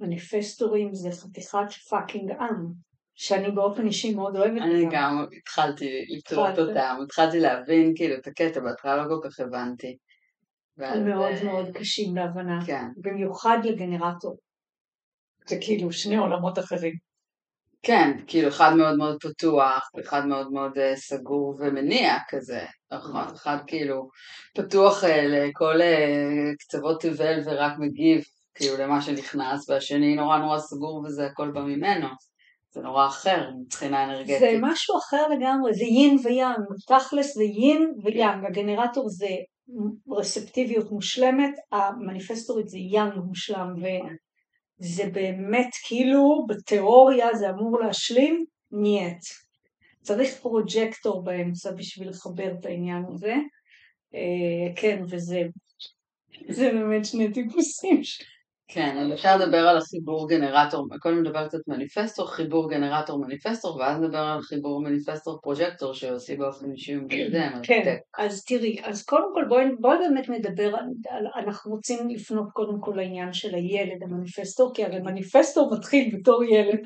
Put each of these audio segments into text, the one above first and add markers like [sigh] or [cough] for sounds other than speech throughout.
מניפסטורים זה חתיכת fucking עם, שאני באופן אישי מאוד אוהבת אני אותם. גם התחלתי לקלוט? אותם, התחלתי להבין כאילו את הקטע, בהתחלה לא כל כך הבנתי. הם מאוד אה, מאוד קשים להבנה, כן. במיוחד לגנרטור. זה כאילו שני עולמות אחרים. כן, כאילו אחד מאוד מאוד פתוח, אחד מאוד מאוד אה, סגור ומניע כזה, נכון, אחד כאילו פתוח אה, לכל קצוות תבל ורק מגיב כאילו למה שנכנס, והשני נורא נורא סגור וזה הכל בא ממנו, זה נורא אחר מבחינה זה אנרגטית. משהו אחר לגמרי, זה יין ויאנג, תכלס זה יין ויאנג, הגנרטור זה רצפטיביות מושלמת, המניפסטורית זה יאנג מושלם, וזה באמת כאילו בתיאוריה זה אמור להשלים, נייט. צריך פרוג'קטור באמצע בשביל לחבר את העניין הזה, אה, כן, וזה זה באמת שני טיפוסים. כן, אז אפשר לדבר על החיבור גנרטור, קודם נדבר קצת מניפסטור, חיבור גנרטור מניפסטור, ואז נדבר על חיבור מניפסטור פרוג'קטור שעושים באופן אישי ומתקדם, אז כן. אז תראי, אז קודם כל בואי, בואי באמת נדבר, על, אנחנו רוצים לפנות קודם כל לעניין של הילד המניפסטור, כי הרי מניפסטור מתחיל בתור ילד.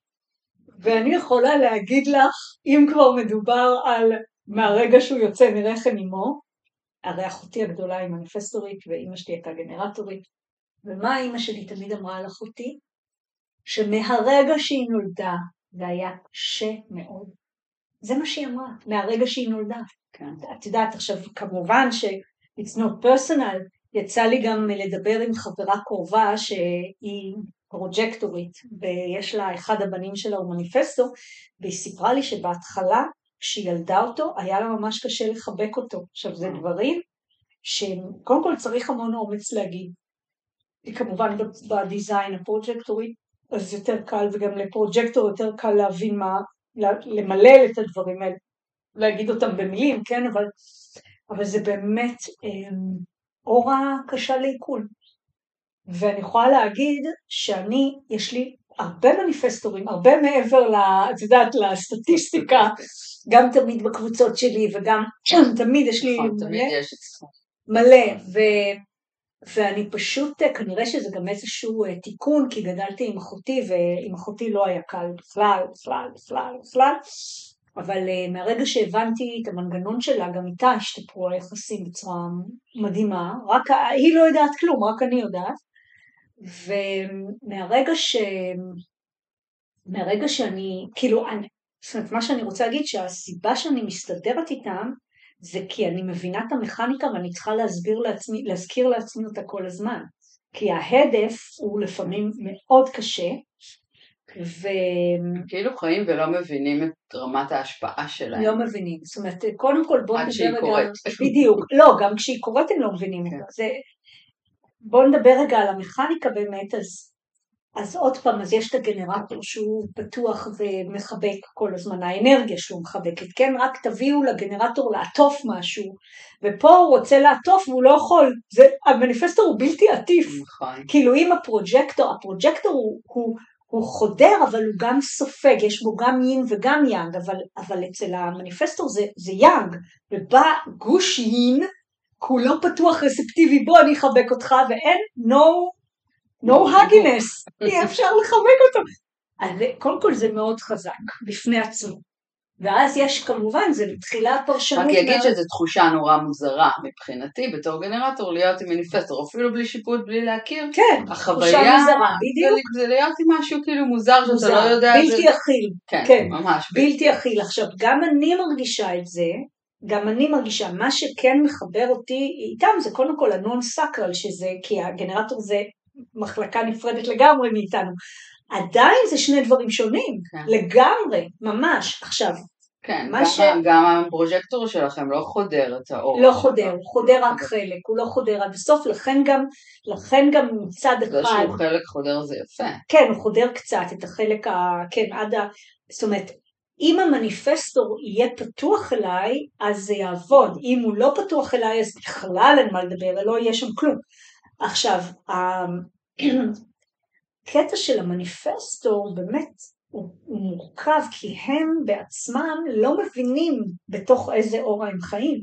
[laughs] ואני יכולה להגיד לך, אם כבר מדובר על מהרגע שהוא יוצא מרחם אמו, הרי אחותי הגדולה היא מניפסטורית ואימא שלי הייתה גנרטורית, ומה אימא שלי תמיד אמרה על אחותי? שמהרגע שהיא נולדה, זה היה קשה מאוד. זה מה שהיא אמרה, מהרגע שהיא נולדה. כן. את יודעת, עכשיו כמובן ש- it's not personal, יצא לי גם לדבר עם חברה קרובה שהיא פרוג'קטורית, ויש לה, אחד הבנים שלה הוא מניפסטור, והיא סיפרה לי שבהתחלה, כשהיא ילדה אותו, היה לה ממש קשה לחבק אותו. עכשיו, זה דברים שקודם כל צריך המון אומץ להגיד. כמובן ב design הפרוג'קטורי, אז יותר קל, וגם לפרוג'קטור יותר קל להבין מה, למלל את הדברים האלה, להגיד אותם במילים, כן, אבל, אבל זה באמת אה, אורה קשה לעיכול. ואני יכולה להגיד שאני, יש לי הרבה מניפסטורים, הרבה מעבר, ל, את יודעת, לסטטיסטיקה, גם תמיד בקבוצות שלי וגם [clears throat] תמיד יש לי נכון, תמיד מלא. מלא, ו, ואני פשוט, כנראה שזה גם איזשהו אה, תיקון, כי גדלתי עם אחותי, ועם אחותי לא היה קל בכלל, בכלל, בכלל, בכלל, אבל uh, מהרגע שהבנתי את המנגנון שלה, גם איתה השתפרו היחסים בצורה מדהימה, רק היא לא יודעת כלום, רק אני יודעת, ומהרגע ש... מהרגע שאני, כאילו, אני, זאת אומרת, מה שאני רוצה להגיד, שהסיבה שאני מסתדרת איתם, זה כי אני מבינה את המכניקה ואני צריכה להסביר לעצמי, להזכיר לעצמי אותה כל הזמן. כי ההדף הוא לפעמים מאוד קשה, ו... כאילו חיים ולא מבינים את רמת ההשפעה שלהם. לא מבינים. זאת אומרת, קודם כל בואו עד נדבר שהיא רגע... קורית. בדיוק. לא, גם כשהיא קורית הם לא מבינים כן. זה... בואו נדבר רגע על המכניקה באמת, אז, אז עוד פעם, אז יש את הגנרטור שהוא פתוח ומחבק כל הזמן, האנרגיה שהוא מחבקת, כן? רק תביאו לגנרטור לעטוף משהו, ופה הוא רוצה לעטוף והוא לא יכול. זה, המניפסטור הוא בלתי עטיף. נכון. כאילו אם הפרוג'קטור, הפרוג'קטור הוא, הוא, הוא חודר אבל הוא גם סופג, יש בו גם יין וגם יאנג, אבל, אבל אצל המניפסטור זה, זה יאנג, ובא גוש יין, כולו פתוח רספטיבי, בוא אני אחבק אותך, ואין no, no hugginess, [laughs] אי אפשר לחבק אותו. אז קודם כל זה מאוד חזק בפני עצמו. ואז יש כמובן, זה בתחילה הפרשנות. רק אגיד שזו תחושה נורא מוזרה מבחינתי בתור גנרטור להיות עם מניפסטור, אפילו בלי שיפוט, בלי להכיר. כן, החוויה תחושה מוזרה, בדיוק. זה, זה להיות עם משהו כאילו מוזר שאתה לא יודע. בלתי. אכיל. כן, כן. ממש. בלתי אכיל. עכשיו, גם אני מרגישה את זה, גם אני מרגישה, מה שכן מחבר אותי איתם זה קודם כל הנון סקרל, שזה, כי הגנרטור זה מחלקה נפרדת לגמרי מאיתנו. עדיין זה שני דברים שונים, כן. לגמרי, ממש. עכשיו, כן, גם, ש- גם הפרוג'קטור שלכם לא חודר את האור. לא חודר, הוא חודר רק חלק, הוא לא חודר עד הסוף, לכן גם, לכן גם מצד זה אחד, שהוא חלק חודר זה יפה. כן, הוא חודר קצת את החלק ה... כן, עד ה... זאת אומרת, אם המניפסטור יהיה פתוח אליי, אז זה יעבוד. אם הוא לא פתוח אליי, אז בכלל אין מה לדבר, לא יהיה שם כלום. עכשיו, [clears throat] הקטע של המניפסטור באמת הוא, מורכב, כי הם בעצמם לא מבינים בתוך איזה אורה הם חיים.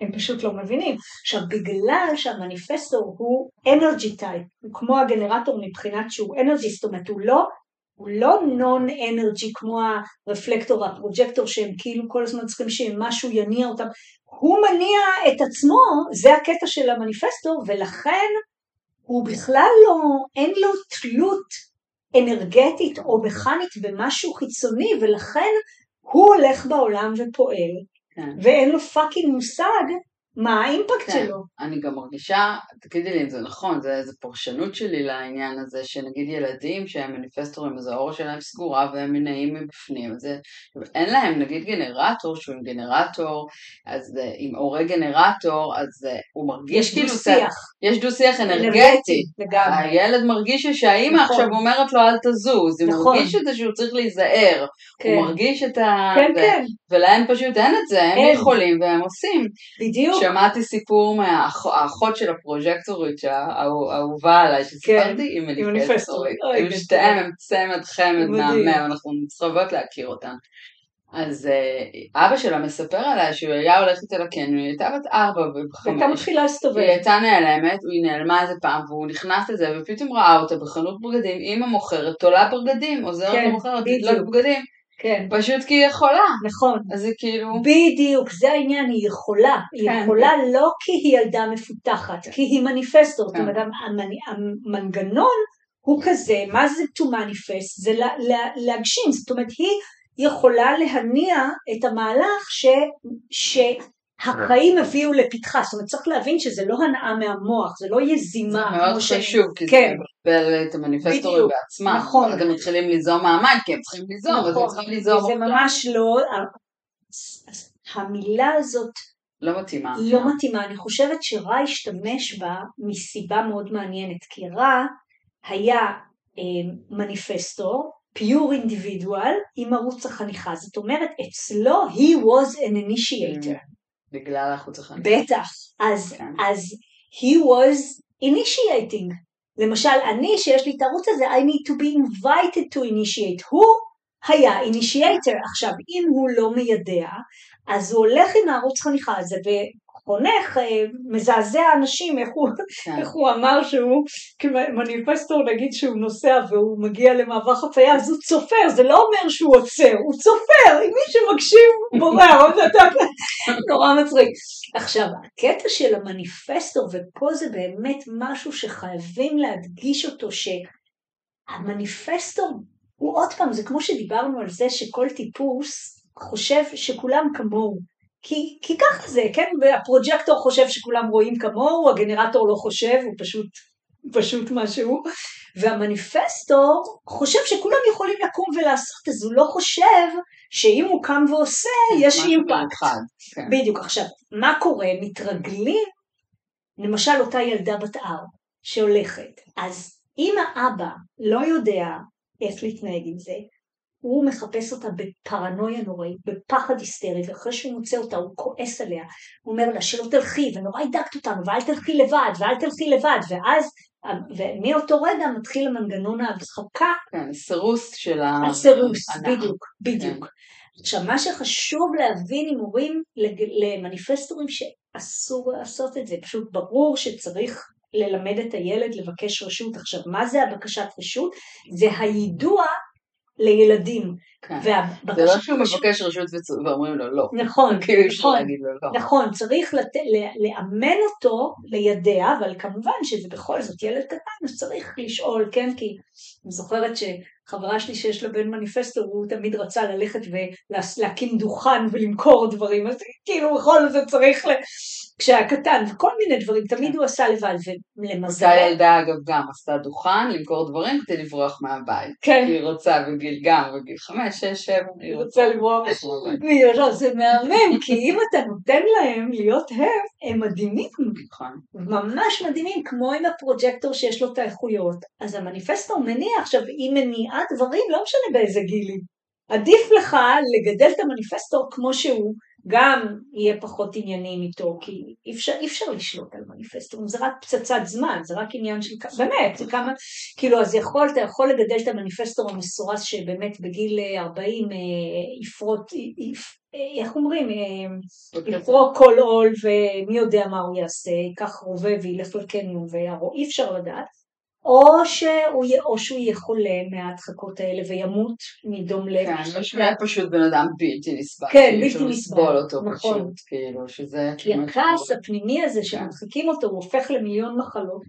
הם פשוט לא מבינים. עכשיו, בגלל שהמניפסטור הוא energy type, הוא כמו הגנרטור מבחינת שהוא energy, זאת אומרת, הוא לא, הוא לא non energy כמו הרפלקטור, הפרוג'קטור, שהם כאילו כל הזמן צריכים שמשהו יניע אותם, הוא מניע את עצמו, זה הקטע של המניפסטור, ולכן הוא בכלל לא, אין לו תלות אנרגטית או מכנית במשהו חיצוני, ולכן הוא הולך בעולם ופועל, כן. ואין לו fucking מושג מה האימפקט כן. שלו. אני גם מרגישה, תגידי לי אם זה נכון, זה איזה פרשנות שלי לעניין הזה, שנגיד ילדים שהם מניפסטורים, אז האורה שלהם סגורה והם מניעים מבפנים, אז אין להם נגיד גנרטור שהוא עם גנרטור, אז אה, עם אורי גנרטור, אז אה, הוא מרגיש כאילו... יש דו-שיח. יש דו-שיח אנרגטי. לגמרי. הילד מרגיש שהאימא נכון. עכשיו אומרת לו אל תזוז, הוא נכון. מרגיש את זה שהוא צריך להיזהר, כן. הוא מרגיש את ה... כן, כן. ולהם פשוט אין את זה, הם אין. יכולים והם עושים. בדיוק. שמעתי סיפור מהאחות של הפרוג'קטורית האהובה עליי, שסיפרתי, היא מניפסטורית. הם שתיהם הם צמד חמד מהמם, אנחנו צריכות להכיר אותן. אז uh, אבא שלה מספר עליה שהוא היה הולך איתה לקניון, היא הייתה בת ארבע וחמש. הייתה מתחילה להסתובב. היא הייתה נעלמת, היא נעלמה איזה פעם, והוא נכנס לזה, ופתאום ראה אותה בחנות בגדים, אימא מוכרת, תולה בגדים, עוזרת כן, למוכרת, לתלות בגדים. כן. פשוט כי היא יכולה. נכון. אז זה כאילו... בדיוק, זה העניין, היא יכולה. היא כן. יכולה לא כי היא ילדה מפותחת, כן. כי היא מניפסטור. כן. זאת אומרת, המנגנון הוא כזה, מה זה to manifest? זה לה, לה, להגשים. זאת אומרת, היא יכולה להניע את המהלך ש... ש החיים הביאו לפתחה, זאת אומרת צריך להבין שזה לא הנאה מהמוח, זה לא יזימה. זה מאוד חשוב, כי כן. זה מקבל את המניפסטורים בעצמם. נכון. אז הם מתחילים ליזום מהמים, כי הם צריכים ליזום, נכון. אז הם צריכים ליזום. זה ממש לא, המילה הזאת לא מתאימה. לא מתאימה, אני חושבת שרע השתמש בה מסיבה מאוד מעניינת, כי רע היה אה, מניפסטור, פיור אינדיבידואל עם ערוץ החניכה, זאת אומרת אצלו he was an initiator. בגלל החוץ החיים. בטח. אז, כן. אז he was initiating. למשל, אני שיש לי את הערוץ הזה, I need to be invited to initiate. הוא היה initiator. עכשיו, אם הוא לא מיידע, אז הוא הולך עם הערוץ חניכה הזה, חונך, אה, מזעזע אנשים, איך הוא, כן. איך הוא אמר שהוא, כמניפסטור נגיד שהוא נוסע והוא מגיע למעבר חצייה, אז הוא צופר, זה לא אומר שהוא עוצר, הוא צופר, אם מי שמקשיב בורח, [laughs] נורא מצחיק. עכשיו, הקטע של המניפסטור, ופה זה באמת משהו שחייבים להדגיש אותו, שהמניפסטור הוא עוד פעם, זה כמו שדיברנו על זה שכל טיפוס חושב שכולם כמוהו. כי, כי ככה זה, כן? והפרוג'קטור חושב שכולם רואים כמוהו, הגנרטור לא חושב, הוא פשוט, פשוט משהו, והמניפסטור חושב שכולם יכולים לקום ולעשות, אז הוא לא חושב שאם הוא קם ועושה, יש אימפקט. כן. בדיוק. עכשיו, מה קורה? מתרגלים, למשל אותה ילדה בת ארבע שהולכת, אז אם האבא לא יודע איך להתנהג עם זה, הוא מחפש אותה בפרנויה נוראית, בפחד היסטרי, ואחרי שהוא מוצא אותה הוא כועס עליה, הוא אומר לה שלא תלכי, ונורא הידקת אותנו, ואל תלכי לבד, ואל תלכי לבד, ואז, ומאותו רגע מתחיל המנגנון ההדחקה. כן, הסירוס של ה... הסירוס, בדיוק, בדיוק. כן. עכשיו, מה שחשוב להבין עם הורים למניפסטורים שאסור לעשות את זה, פשוט ברור שצריך ללמד את הילד לבקש רשות. עכשיו, מה זה הבקשת רשות? זה היידוע לילדים. כן. זה לא שהוא מבקש רשות ואומרים לו לא. נכון, כאילו נכון, לא. נכון, צריך לת... לאמן אותו לידע, אבל כמובן שזה בכל זאת ילד קטן, אז צריך לשאול, כן, כי אני זוכרת שחברה שלי שיש לה בן מניפסטו, הוא תמיד רצה ללכת ולהקים דוכן ולמכור דברים, אז כאילו בכל זאת צריך ל... כשהיה קטן, וכל מיני דברים, תמיד הוא עשה לבד, ולמזל. אותה ילדה אגב גם עשתה דוכן, למכור דברים כדי לברוח מהבית. כן. היא רוצה בגיל גם, בגיל חמש, שש, שבע, היא רוצה לברוח. מהבית. זה מהמם, כי אם אתה נותן להם להיות הם, הם מדהימים. נכון. ממש מדהימים, כמו עם הפרוג'קטור שיש לו את האיכויות. אז המניפסטור מניע, עכשיו, היא מניעה דברים, לא משנה באיזה גילים. עדיף לך לגדל את המניפסטור כמו שהוא, גם יהיה פחות עניינים איתו, כי אי אפשר, אי אפשר לשלוט על מניפסטורים, זה רק פצצת זמן, זה רק עניין של, באמת, זה כמה, כאילו, אז יכול, אתה יכול לגדל את המניפסטור המסורס שבאמת בגיל 40 אה, יפרוט, יפ, אה, איך אומרים, אה, יפרוק כל עול ומי יודע מה הוא יעשה, ייקח רובה וילך לקניון ויערוך, אי אפשר לדעת. או שהוא, או שהוא יהיה חולה מההדחקות האלה וימות מדום לב. כן, משמע פשוט בן אדם בלתי נסבל. כן, בלתי נסבל. לסבול אותו נכון. פשוט, כאילו, שזה... כי הכעס הפנימי הזה שמדחיקים אותו הוא הופך למיליון מחלות.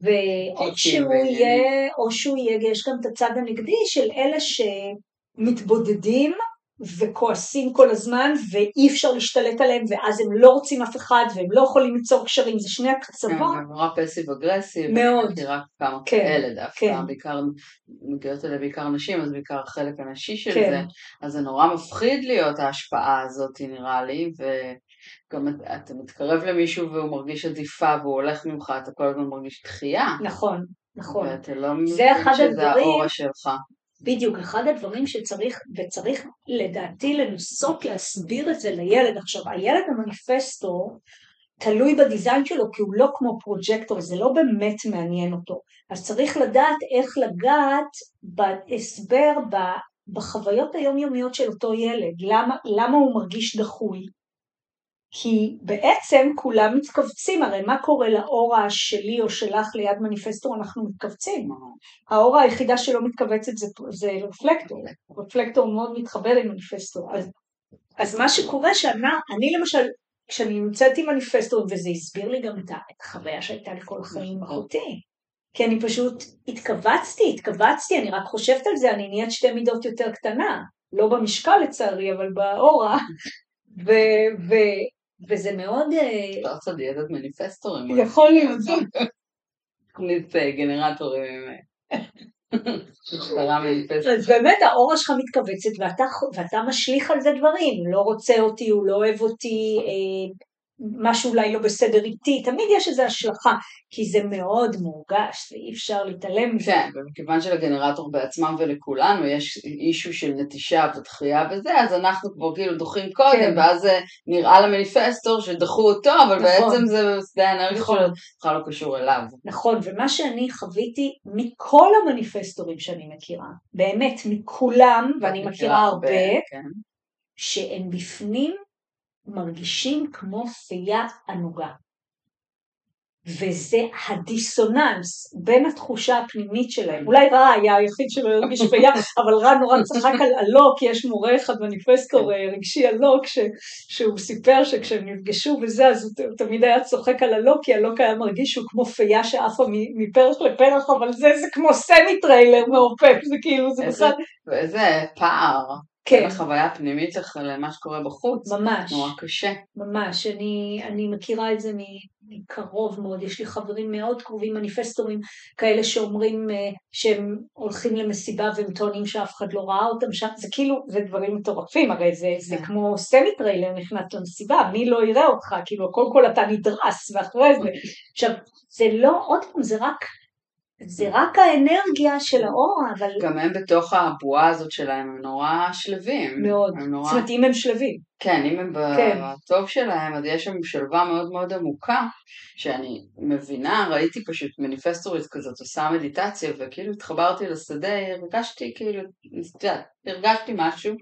ואו שהוא יהיה, או שהוא יהיה, יש גם את הצד הנגדי של אלה שמתבודדים וכועסים כל הזמן ואי אפשר להשתלט עליהם ואז הם לא רוצים אף אחד והם לא יכולים ליצור קשרים, זה שני הקצוות. כן, נורא פסיב אגרסיב. מאוד. אני רק כמה כן, כאלה דווקא, כן. בעיקר, מגיעות אליי בעיקר נשים, אז בעיקר החלק הנשי של כן. זה, אז זה נורא מפחיד להיות ההשפעה הזאת נראה לי, וגם את- אתה מתקרב למישהו והוא מרגיש עדיפה והוא הולך ממך, אתה כל הזמן מרגיש דחייה. נכון, נכון. ואתה לא זה מבין אחד שזה הדברים- שלך. בדיוק, אחד הדברים שצריך, וצריך לדעתי לנסות להסביר את זה לילד. עכשיו, הילד המניפסטור תלוי ב design שלו, כי הוא לא כמו פרוג'קטור, זה לא באמת מעניין אותו. אז צריך לדעת איך לגעת בהסבר, בחוויות היומיומיות של אותו ילד, למה, למה הוא מרגיש דחוי. כי בעצם כולם מתכווצים, הרי מה קורה לאורה שלי או שלך ליד מניפסטור, אנחנו מתכווצים. האורה היחידה שלא מתכווצת זה, זה רפלקטור, רפלקטור. מאוד מתחבר עם מניפסטור. אז, אז מה שקורה שאני אני למשל, כשאני נמצאת עם מניפסטור, וזה הסביר לי גם את החוויה שהייתה לי כל החיים עם אחותי, כי אני פשוט התכווצתי, התכווצתי, אני רק חושבת על זה, אני נהיית שתי מידות יותר קטנה, לא במשקל לצערי, אבל באורה, [laughs] ו, ו, וזה מאוד... אה, לעשות דיאטת מניפסטורים. יכול להיות. תכנית אה, גנרטורים אה. אז באמת האורה שלך מתכווצת ואתה, משליך על זה דברים, לא רוצה אותי, הוא לא אוהב אותי, משהו אולי לא בסדר איתי, תמיד יש איזו השלכה, כי זה מאוד מורגש ואי אפשר להתעלם מזה. כן, ומכיוון שלגנרטור בעצמם ולכולנו יש אישו של נטישה ודחייה וזה, אז אנחנו כבר כאילו דוחים קודם, כן. ואז זה נראה למניפסטור שדחו אותו, אבל נכון. בעצם זה שדה האנרגיה נכון. שלו בכלל לא קשור אליו. נכון, ומה שאני חוויתי מכל המניפסטורים שאני מכירה, באמת מכולם, ואני מכירה הרבה, כן. שהם בפנים מרגישים כמו פייה ענוגה. וזה הדיסוננס בין התחושה הפנימית שלהם. אולי רע היה היחיד שלא הרגיש פייה, [laughs] אבל רע נורא צחק על אלוק, יש מורה אחד מניפסטור אה, רגשי אלוק, ש, שהוא סיפר שכשהם נפגשו וזה, אז הוא תמיד היה צוחק על אלוק, כי אלוק היה מרגיש שהוא כמו פייה שעפה מפרח לפרח, אבל זה, זה כמו סמי טריילר מעופף, זה כאילו, זה בכלל, ואיזה פער כן, בין החוויה הפנימית שלך למה שקורה בחוץ. ממש. נורא קשה. ממש, אני, אני מכירה את זה מקרוב מאוד, יש לי חברים מאוד קרובים, מניפסטורים כאלה שאומרים אה, שהם הולכים למסיבה והם טוענים שאף אחד לא ראה אותם שם, זה כאילו, זה דברים מטורפים, הרי זה, זה. כמו סמי טריילר נכנס למסיבה, מי לא יראה אותך, כאילו קודם כל אתה נדרס ואחרי זה, עכשיו זה לא, עוד פעם, זה רק, זה רק האנרגיה של האורה, אבל גם הם בתוך הבועה הזאת שלהם, הם נורא שלווים. מאוד, נורא... זאת אומרת אם הם שלווים, כן, אם הם כן. בטוב שלהם, אז יש שם שלווה מאוד מאוד עמוקה, שאני מבינה, ראיתי פשוט מניפסטורית כזאת, עושה מדיטציה, וכאילו התחברתי לשדה, הרגשתי כאילו, את יודעת, הרגשתי משהו,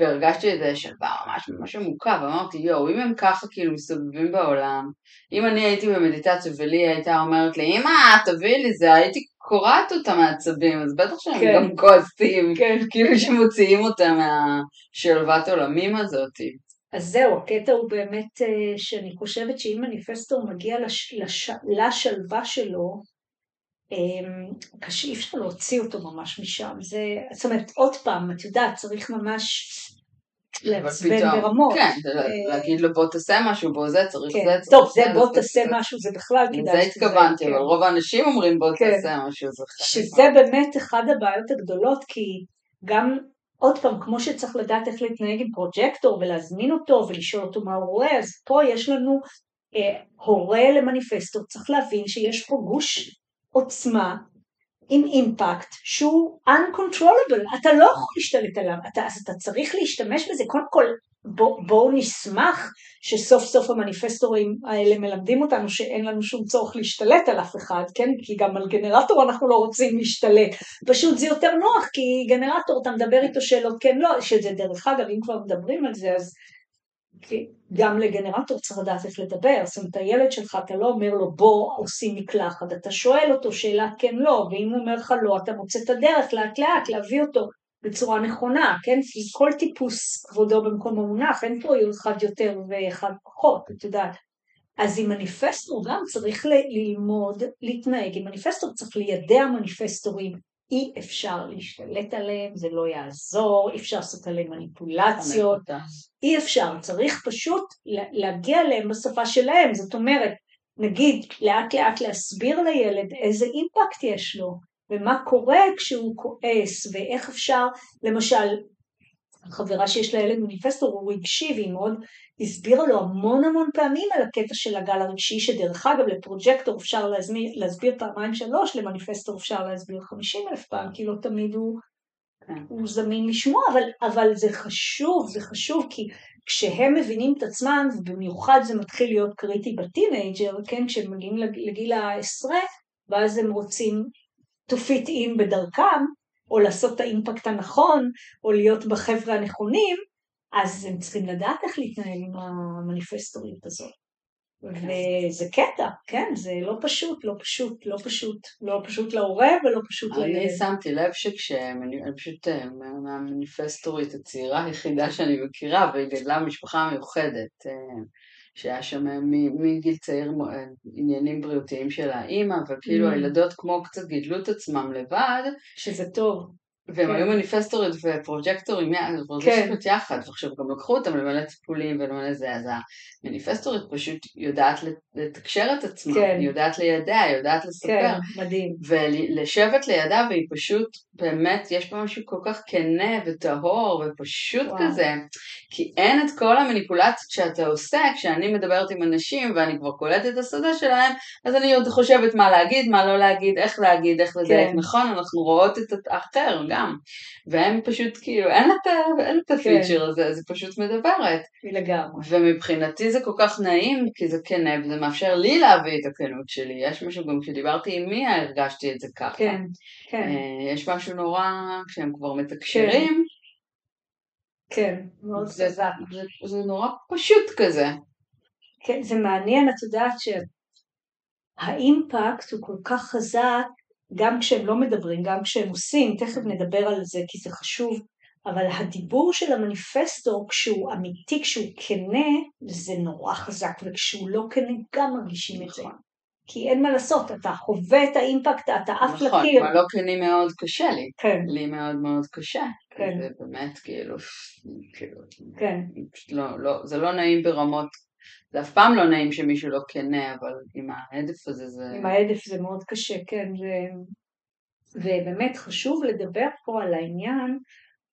והרגשתי איזה שלווה ממש ממש עמוקה, ואמרתי, יואו, אם הם ככה כאילו מסתובבים בעולם, אם אני הייתי במדיטציה ולי הייתה אומרת לי, אמא, תביאי לי זה, הייתי קורעת אותה מעצבים, אז בטח שהם כן. גם כועסים, [laughs] כן, כאילו שמוציאים אותה מהשלוות עולמים הזאתי. אז זהו, הקטע הוא באמת אה, שאני חושבת שאם מניפסטור מגיע לש, לש, לשלווה שלו, קשה, אי אפשר להוציא אותו ממש משם. זה, זאת אומרת, עוד פעם, את יודעת, צריך ממש לעצבן ברמות. כן, זה אה, להגיד לו בוא תעשה משהו, בוא זה, צריך כן. זה, צריך טוב, זה זה, בוא תעשה זה. משהו, זה בכלל כדאי לזה שתיזהר, התכוונתי, כן. אבל רוב האנשים אומרים בוא כן. תעשה משהו, זה חלק שזה באמת אחד הבעיות הגדולות, כי גם, עוד פעם, כמו שצריך לדעת איך להתנהג עם פרוג'קטור ולהזמין אותו ולשאול אותו מה הוא רואה, אז פה יש לנו אה, הורה למניפסטור, צריך להבין שיש פה גוש עוצמה עם אימפקט שהוא uncontrollable, אתה לא יכול להשתלט עליו, אתה, אז אתה צריך להשתמש בזה, קודם כל בואו בוא נשמח שסוף סוף המניפסטורים האלה מלמדים אותנו שאין לנו שום צורך להשתלט על אף אחד, כן? כי גם על גנרטור אנחנו לא רוצים להשתלט. פשוט זה יותר נוח, כי גנרטור אתה מדבר איתו שאלות כן לא, שזה דרך אגב, אם כבר מדברים על זה, אז גם לגנרטור צריך לדעת איך לדבר, זאת אומרת הילד שלך אתה לא אומר לו בוא עושים מקלחת, אתה שואל אותו שאלה כן לא, ואם הוא אומר לך לא אתה מוצא את הדרך לאט לאט להביא אותו בצורה נכונה, כן? כי כל טיפוס כבודו במקום המונח, אין פה אחד יותר ואחד פחות, את יודעת. אז עם מניפסטור גם צריך ללמוד להתנהג. עם מניפסטור, צריך לידע מניפסטורים, אי אפשר להשתלט עליהם, זה לא יעזור, אי אפשר לעשות עליהם מניפולציות, אי אפשר, צריך פשוט להגיע אליהם בשפה שלהם, זאת אומרת, נגיד לאט לאט להסביר לילד איזה אימפקט יש לו, ומה קורה כשהוא כועס, ואיך אפשר, למשל, חברה שיש לה ילד מניפסטור הוא רגשי והיא מאוד הסבירה לו המון המון פעמים על הקטע של הגל הרגשי, שדרך אגב ל projector אפשר להסביר, להסביר פעמיים שלוש, למניפסטור אפשר להסביר חמישים אלף פעם, כי לא תמיד הוא, כן. הוא זמין לשמוע, אבל, אבל זה חשוב, זה חשוב כי כשהם מבינים את עצמם, ובמיוחד זה מתחיל להיות קריטי ב teenager, כן, כשהם מגיעים לגיל העשרה, ואז הם רוצים to fit in בדרכם, או לעשות את האימפקט הנכון, או להיות בחבר'ה הנכונים, אז הם צריכים לדעת איך להתנהל עם המניפסטוריות הזאת. וזה קטע, כן, זה לא פשוט, לא פשוט, לא פשוט, לא פשוט להורה ולא פשוט לילד. אני שמתי לב שכשאני פשוט אה, מהמניפסטורית הצעירה היחידה שאני מכירה, והיא גדלה במשפחה מיוחדת. אה, שהיה שם מגיל צעיר עניינים בריאותיים של האימא, וכאילו mm. הילדות כמו קצת גידלו את עצמם לבד. שזה טוב. והם כן. היו מניפסטורית ופרוג'קטורים כן. יחד, ועכשיו גם לקחו אותם למלא טיפולים ולמלא זה, אז המניפסטורית פשוט יודעת לתקשר את עצמה, כן. יודעת לידע, יודעת לספר. כן, מדהים. ולשבת לידה והיא פשוט, באמת, יש בה משהו כל כך כנה וטהור ופשוט וואו. כזה, כי אין את כל המניפולציות שאתה עושה כשאני מדברת עם אנשים ואני כבר קולטת את השדה שלהם, אז אני עוד חושבת מה להגיד, מה לא להגיד, איך להגיד, איך לדייק, כן. נכון, אנחנו רואות את האחר גם, והם פשוט כאילו, אין את הפיצ'ר כן. הזה, זה פשוט מדברת. לגמרי. ומבחינתי זה כל כך נעים, כי זה כנה, וזה מאפשר לי להביא את הכנות שלי. יש משהו, גם כשדיברתי עם מיה הרגשתי את זה ככה. כן, כן. אה, יש משהו נורא, כשהם כבר מתקשרים. כן, מאוד חזק. זה, זה, זה נורא פשוט כזה. כן, זה מעניין, את יודעת שהאימפקט הוא כל כך חזק, גם כשהם לא מדברים, גם כשהם עושים, תכף נדבר על זה כי זה חשוב, אבל הדיבור של המניפסטו כשהוא אמיתי, כשהוא כנה, זה נורא חזק, וכשהוא לא כנה גם מרגישים את זה. נכון. כי אין מה לעשות, אתה חווה את האימפקט, אתה עף נכון, לקיר. נכון, אבל לא כני מאוד קשה לי. כן. לי מאוד מאוד קשה. כן. זה באמת כאילו, כאילו, כן. לא, לא, זה לא נעים ברמות, זה אף פעם לא נעים שמישהו לא כנה, אבל עם ההדף הזה זה... עם ההדף זה מאוד קשה, כן. זה... ובאמת חשוב לדבר פה על העניין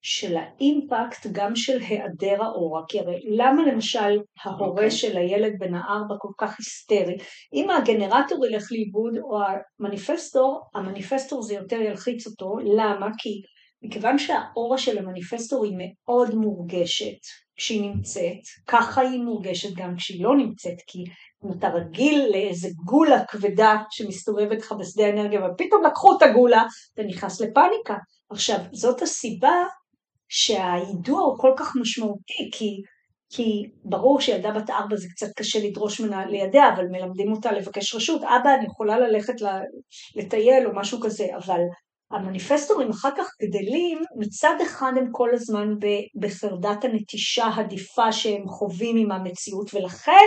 של האימפקט גם של היעדר האורה, כי הרי למה למשל ההורה okay. אוקיי. של הילד בן הארבע כל כך היסטרי? אם הגנרטור ילך לאיבוד או המניפסטור, המניפסטור זה יותר ילחיץ אותו, למה? כי מכיוון שהאורה של המניפסטור היא מאוד מורגשת כשהיא נמצאת, ככה היא מורגשת גם כשהיא לא נמצאת, כי אם אתה רגיל לאיזה גולה כבדה שמסתובבת לך בשדה האנרגיה ופתאום לקחו את הגולה, אתה נכנס לפאניקה. עכשיו, זאת הסיבה שהיידוע הוא כל כך משמעותי, כי, כי ברור שילדה בת ארבע זה קצת קשה לדרוש ממנה לידע, אבל מלמדים אותה לבקש רשות, אבא אני יכולה ללכת לטייל או משהו כזה, אבל המניפסטורים אחר כך גדלים, מצד אחד הם כל הזמן בחרדת הנטישה הדיפה שהם חווים עם המציאות, ולכן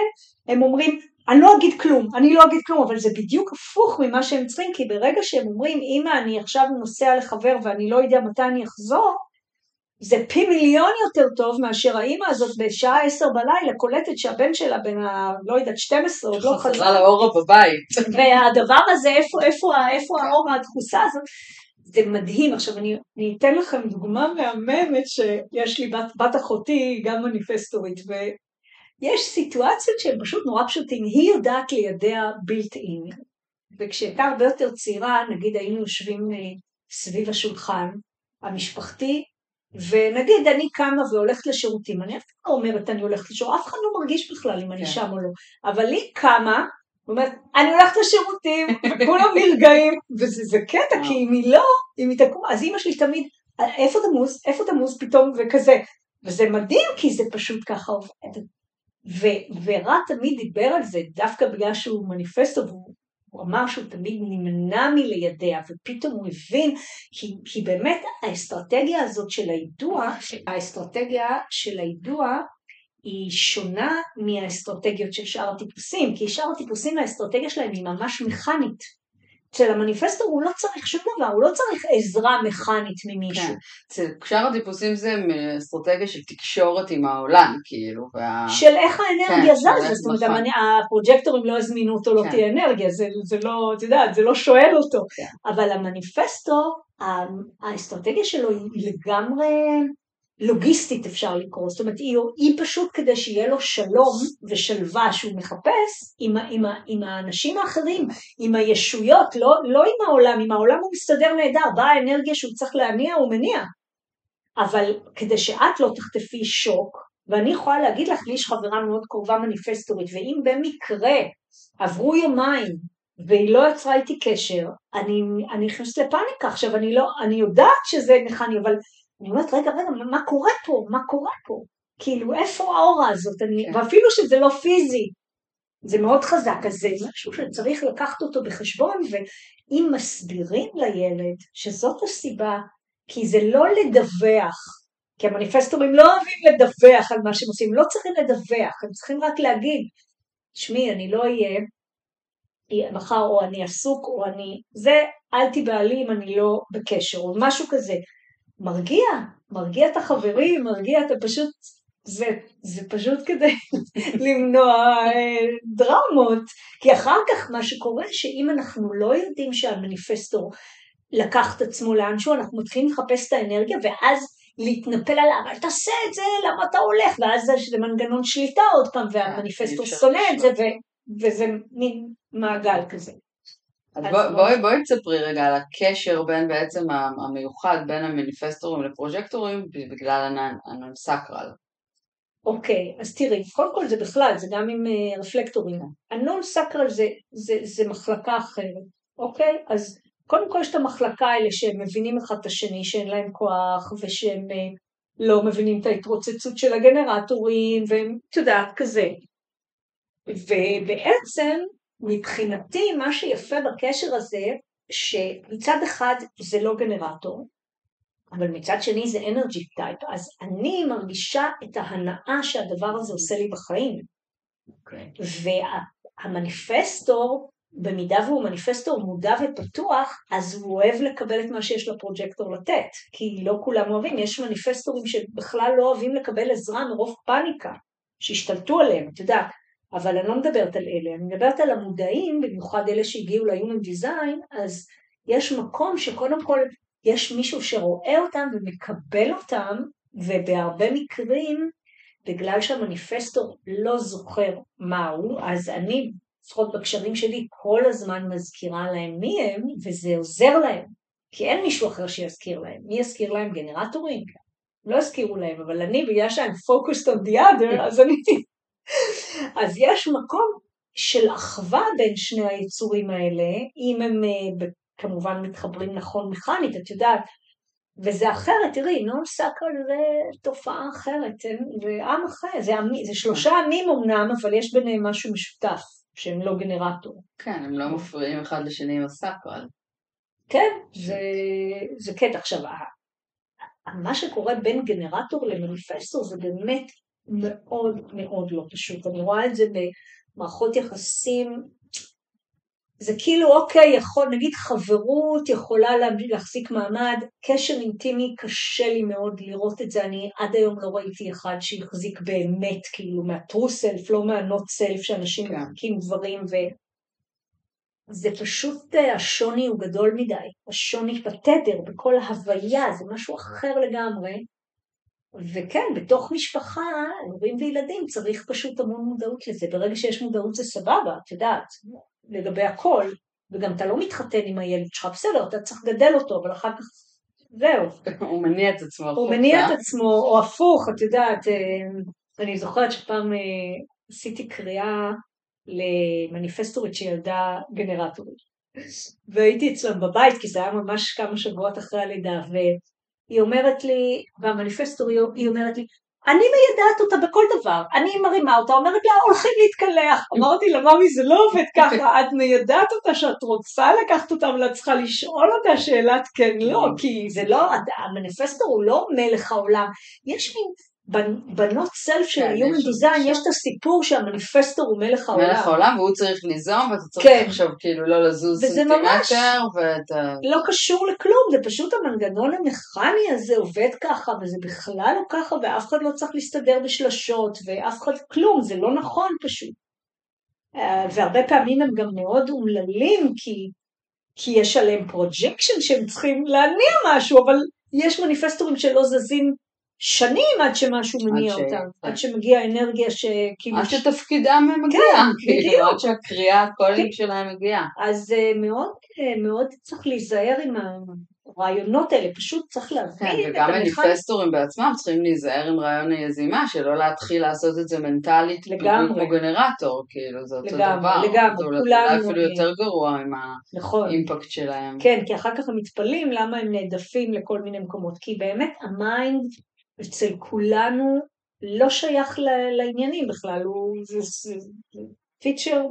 הם אומרים, אני לא אגיד כלום, אני לא אגיד כלום, אבל זה בדיוק הפוך ממה שהם צריכים, כי ברגע שהם אומרים, אמא, אני עכשיו נוסע לחבר ואני לא יודע מתי אני אחזור, זה פי מיליון יותר טוב מאשר האימא הזאת בשעה עשר בלילה קולטת שהבן שלה בין ה... לא יודעת, 12 עוד לא חזר. חזרה לאורה בבית. והדבר הזה, איפה, איפה, איפה האורה הדחוסה הזאת, זה מדהים. עכשיו אני, אני אתן לכם דוגמה מהממת שיש לי בת, בת אחותי, גם מניפסטורית, ויש סיטואציות שהן פשוט נורא פשוטים. היא יודעת לידע בילט אין, וכשהייתה הרבה יותר צעירה, נגיד היינו יושבים אה, סביב השולחן המשפחתי, ונגיד אני קמה והולכת לשירותים, אני אף פעם לא אומרת אני הולכת לשירותים, אף אחד לא מרגיש בכלל אם אני כן. שם או לא, אבל היא קמה, אומרת, אני הולכת לשירותים, וכולם נרגעים, וזה זה קטע, כי אם היא לא, אם היא תקום, אז אימא שלי תמיד, איפה תמוז, איפה תמוז פתאום, וכזה, וזה מדהים, כי זה פשוט ככה עובד. ו- ורע תמיד דיבר על זה, דווקא בגלל שהוא מניפסטו, והוא הוא אמר שהוא תמיד נמנע מלידע, ופתאום הוא הבין, כי, כי באמת האסטרטגיה הזאת של היידוע, האסטרטגיה של היידוע היא שונה מהאסטרטגיות של שאר הטיפוסים, כי שאר הטיפוסים האסטרטגיה שלהם היא ממש מכנית. אצל המניפסטור הוא לא צריך שום דבר, הוא לא צריך עזרה מכנית ממישהו. כן. אצל שאר הטיפוסים זה אסטרטגיה של תקשורת עם העולם, כאילו, וה... של איך האנרגיה כן, זזה, זאת אומרת, נכון. המני- הפרוג'קטורים לא יזמינו אותו, לא כן. תהיה אנרגיה, זה, זה לא, את יודעת, זה לא שואל אותו. כן. אבל המניפסטו, ה- האסטרטגיה שלו היא לגמרי לוגיסטית אפשר לקרוא, זאת אומרת, היא, היא פשוט כדי שיהיה לו שלום ושלווה שהוא מחפש עם, עם, עם האנשים האחרים, עם הישויות, לא, לא עם העולם, עם העולם הוא מסתדר נהדר, באה האנרגיה שהוא צריך להניע, הוא מניע. אבל כדי שאת לא תחטפי שוק, ואני יכולה להגיד לך, לי יש חברה מאוד קרובה מניפסטורית, ואם במקרה עברו יומיים והיא לא יצרה איתי קשר, אני, נכנסת לפאניקה. עכשיו, אני, לא, אני יודעת שזה מכני, אבל אני אומרת, רגע, רגע, מה, קורה פה? מה קורה פה? כאילו, איפה האורה הזאת? אני, כן. ואפילו שזה לא פיזי, זה מאוד חזק, אז זה משהו שצריך לקחת אותו בחשבון, ואם מסבירים לילד שזאת הסיבה, כי זה לא לדווח, כי המניפסטורים לא אוהבים לדווח על מה שהם עושים, לא צריכים לדווח, הם צריכים רק להגיד, תשמעי, אני לא אהיה מחר, או אני עסוק, או אני... זה, אל תיבהלי אם אני לא בקשר, או משהו כזה. מרגיע, מרגיע את החברים, מרגיע, אתה פשוט... זה, זה פשוט כדי [laughs] למנוע אה, דרמות, כי אחר כך מה שקורה שאם אנחנו לא יודעים שהמניפסטור לקח את עצמו לאנשהו, אנחנו מתחילים לחפש את האנרגיה ואז להתנפל עליו, אל תעשה את זה, למה אתה הולך? ואז זה- מנגנון שליטה עוד פעם, והמניפסטור אי אפשר שונא את זה. ו- וזה מין מעגל כזה. אז אז בוא- בואי בואי תספרי רגע על הקשר בין בעצם המיוחד בין המניפסטורים לפרוג'קטורים בגלל הנ- הנון-סקרל. אוקיי, אז תראי, קודם כל זה בכלל, זה גם עם אה, רפלקטורים. הנון סקרל זה, זה, זה מחלקה אחרת, אוקיי? אז קודם כל יש את המחלקה האלה שהם מבינים אחד את השני, שאין להם כוח, ושהם אה, לא מבינים את ההתרוצצות של הגנרטורים, והם, את יודעת, כזה. ובעצם, מבחינתי, מה שיפה בקשר הזה, שמצד אחד זה לא גנרטור, אבל מצד שני זה אנרגי טייפ, אז אני מרגישה את ההנאה שהדבר הזה עושה לי בחיים. אוקיי. והמניפסטור, במידה והוא מניפסטור מודע ופתוח, אז הוא אוהב לקבל את מה שיש לפרוג'קטור לתת, כי לא כולם אוהבים, יש מניפסטורים שבכלל לא אוהבים לקבל עזרה מרוב פאניקה, שהשתלטו עליהם, את יודעת. אבל אני לא מדברת על אלה, אני מדברת על המודעים, במיוחד אלה שהגיעו ל-Human Design, אז יש מקום שקודם כל יש מישהו שרואה אותם ומקבל אותם, ובהרבה מקרים, בגלל שהמניפסטור לא זוכר מהו, אז אני, לפחות בקשרים שלי, כל הזמן מזכירה להם מי הם, וזה עוזר להם, כי אין מישהו אחר שיזכיר להם. מי יזכיר להם? גנרטורים? לא יזכירו להם, אבל אני, בגלל שאני focused on the other, אז אני... אז יש מקום של אחווה בין שני היצורים האלה, אם הם אה, כמובן מתחברים נכון מכנית, את יודעת, וזה אחרת, תראי, נון סקרל זה תופעה אחרת? זה עם אחר, זה, עמי, זה שלושה עמים אמנם, אבל יש ביניהם משהו משותף, שהם לא גנרטור. כן, הם לא מפריעים אחד לשני עם הסקרל. כן, זה, זה קטע. עכשיו, מה שקורה בין גנרטור למניפסטור זה באמת מאוד מאוד לא פשוט. אני רואה את זה במערכות יחסים, זה כאילו, אוקיי, יכול, נגיד חברות יכולה לה- להחזיק מעמד, קשר אינטימי קשה לי מאוד לראות את זה, אני עד היום לא ראיתי אחד שהחזיק באמת, כאילו, מה-true self, לא מה-not self, שאנשים כן. מחזיקים דברים ו... זה פשוט, אה, השוני הוא גדול מדי, השוני בתדר, בכל ההוויה, זה משהו אחר לגמרי. וכן, בתוך משפחה, הורים וילדים, צריך פשוט המון מודעות לזה. ברגע שיש מודעות זה סבבה, את יודעת, לגבי הכל. וגם אתה לא מתחתן עם הילד שלך, בסדר, אתה צריך לגדל אותו, אבל אחר כך זהו. [laughs] הוא מניע את עצמו הוא מניע את עצמו, או הפוך, את יודעת, אה, אני זוכרת שפעם אה, עשיתי קריאה למניפסטורית שילדה גנרטורית. והייתי אצלם בבית, כי זה היה ממש כמה שבועות אחרי הלידה, והיא אומרת לי, והמניפסטורית, היא אומרת לי, אני מיידעת אותה בכל דבר, אני מרימה אותה, אומרת לה הולכים להתקלח, אמרתי לה ממי זה לא עובד ככה, [laughs] את מיידעת אותה שאת רוצה לקחת אותה אבל את צריכה לשאול אותה שאלת כן לא, כי זה לא, המניפסטור הוא לא מלך העולם, יש מין בנות סלף של כן, Human Design יש את הסיפור שהמניפסטור הוא מלך העולם. מלך העולם והוא צריך ליזום ואתה צריך כן. עכשיו כאילו לא לזוז סנטימטר ואתה... לא קשור לכלום, זה פשוט המנגנון המכני הזה עובד ככה וזה בכלל לא ככה ואף אחד לא צריך להסתדר בשלשות ואף אחד כלום, זה לא נכון פשוט. אה, והרבה פעמים הם גם מאוד אומללים כי, כי יש עליהם projection שהם צריכים להניע משהו אבל יש מניפסטורים שלא זזים שנים עד שמשהו מניע ש... אותם, כן. עד שמגיע אנרגיה שכאילו... עד שתפקידם מגיע, כן, כאילו, בדיוק. עד שהקריאה הקולית כן. שלהם מגיעה. אז אה, מאוד, אה, מאוד צריך להיזהר עם הרעיונות האלה, פשוט צריך להבין כן, וגם מניפסטורים בעצמם צריכים להיזהר עם רעיון היוזמה, שלא להתחיל לעשות את זה מנטלית, לגמרי. כמו גנרטור, כאילו, זה אותו לגמרי, דבר. לגמרי, כולנו... זה אפילו יותר גרוע עם נכון. ה impact שלהם. כן, כי אחר כך הם מתפלאים למה הם נהדפים לכל מיני מקומות, כי באמת ה mind אצל כולנו לא שייך לעניינים בכלל, הוא זה, זה, feature,